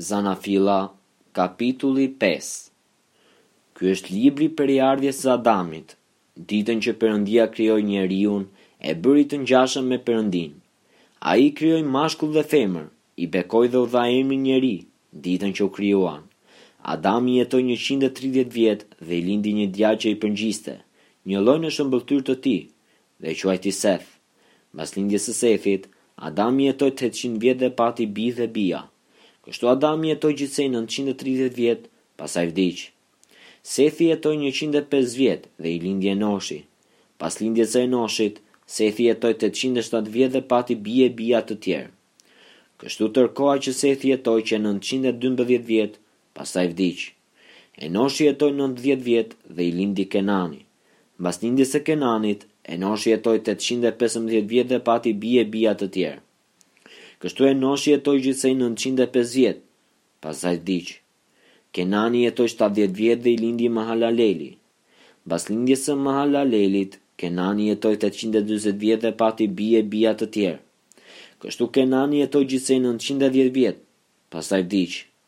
Zanafilla, kapitulli pesë Ky është libri i prejardhjes së Adamit, ditën që Perëndia krijoi njeriun e bëri të ngjashëm me Perëndinë. Ai i krijoi mashkull dhe femër, i bekoi dhe u dha emrin njeri, ditën që u krijuan. Adami jetoi njëqind e tridhjetë vjet dhe i lindi një djalë që i përngjiste, njëlloj në shëmbëlltyrë të tij. dhe e quajti Seth. Mbas lindjes së Sethit, Adami jetoi tetëqind vjet dhe pati bij dhe bija. Kështu Adami jetoi gjithsej nëntëqind e tridhjetë vjet, pastaj vdiq. Sethi jetoi njëqind e pesë vjet dhe i lindi Enoshi. Pas lindjes së Enoshit, Sethi jetoi tetëqind e shtatë vjet dhe pati bij e bija të tjerë. Kështu tërë koha që Sethi jetoi qe nëntëqind e dymbëdhjetë vjet, pastaj vdiq. Enoshi jetoi nëntëdhjetë vjet dhe i lindi Kenani. Mbas lindjes së Kenanit, Enoshi jetoi tetëqind e pesëmbëdhjetë vjet dhe pati bij e bija të tjerë. Kështu Enoshi jetoi gjithsej nëntëqind e pesë vjet, pastaj vdiq. Kenani jetoi shtatëdhjetë vjet dhe i lindi Mahalaleli. Mbas lindjes së Mahalalelit, Kenani jetoi tetëqind e dyzet vjet dhe pati bij e bija të tjerë. Kështu Kenani jetoi gjithsej nëntëqind e dhjetë vjet, pastaj vdiq.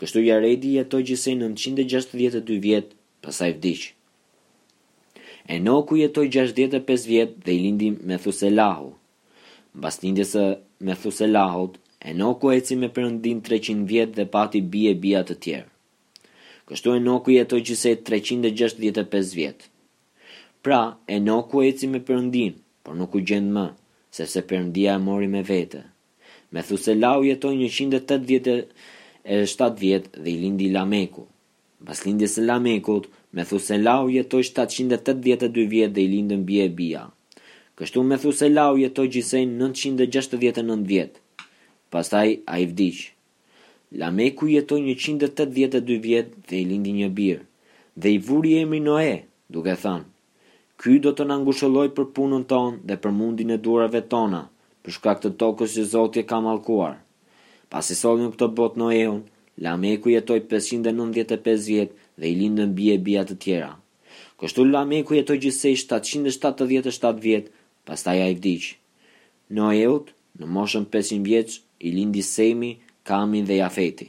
Kështu Jaredi jetoi gjithsej nëntëqind e gjashtëdhjetë e dy vjet, pastaj vdiq. Enoku jetoi gjashtëdhjetë e pesë vjet dhe i lindi Methuselahu. Mbas lindjes së Methuselahut, Enoku eci me Perëndinë treqind vjet dhe pati bij e bija të tjerë. Kështu Enoku jetoi gjithsej treqind e gjashtëdhjetë e pesë vjet. Pra, Enoku eci me Perëndinë, por nuk u gjend më, sepse Perëndia e mori me vete. Methuselau jetoi njëqind e tetëdhjetë e shtatë vjet dhe i lindi Lameku. Pas lindjes së Lamekut, Methuselau jetoi shtatëqind e tetëdhjetë e dy vjet dhe i lindën bij e bija. Kështu Methuselau jetoi gjithsej nëntëqind e gjashtëdhjetë e nëntë vjet. Pastaj ai vdiq. Lameku jetoi njëqind e tetëdhjetë e dy vjet dhe i lindi një bir, dhe i vuri emrin Noe, duke thënë, Ky do të na ngushëllojë për punën tonë dhe për mundin e duarve tona, për shkak të tokës që Zoti e ka mallkuar. Pasi solli në këtë botë Noeun, Lameku jetoi pesëqind e nëntëdhjetë e pesë vjet dhe i lindën bij e bija të tjera. Kështu Lameku jetoi gjithsej shtatëqind e shtatëdhjetë e shtatë vjet, pastaj ai vdiq. Noeut, në moshën pesëqind vjeç, i lindi Semi, Kami dhe Jafeti.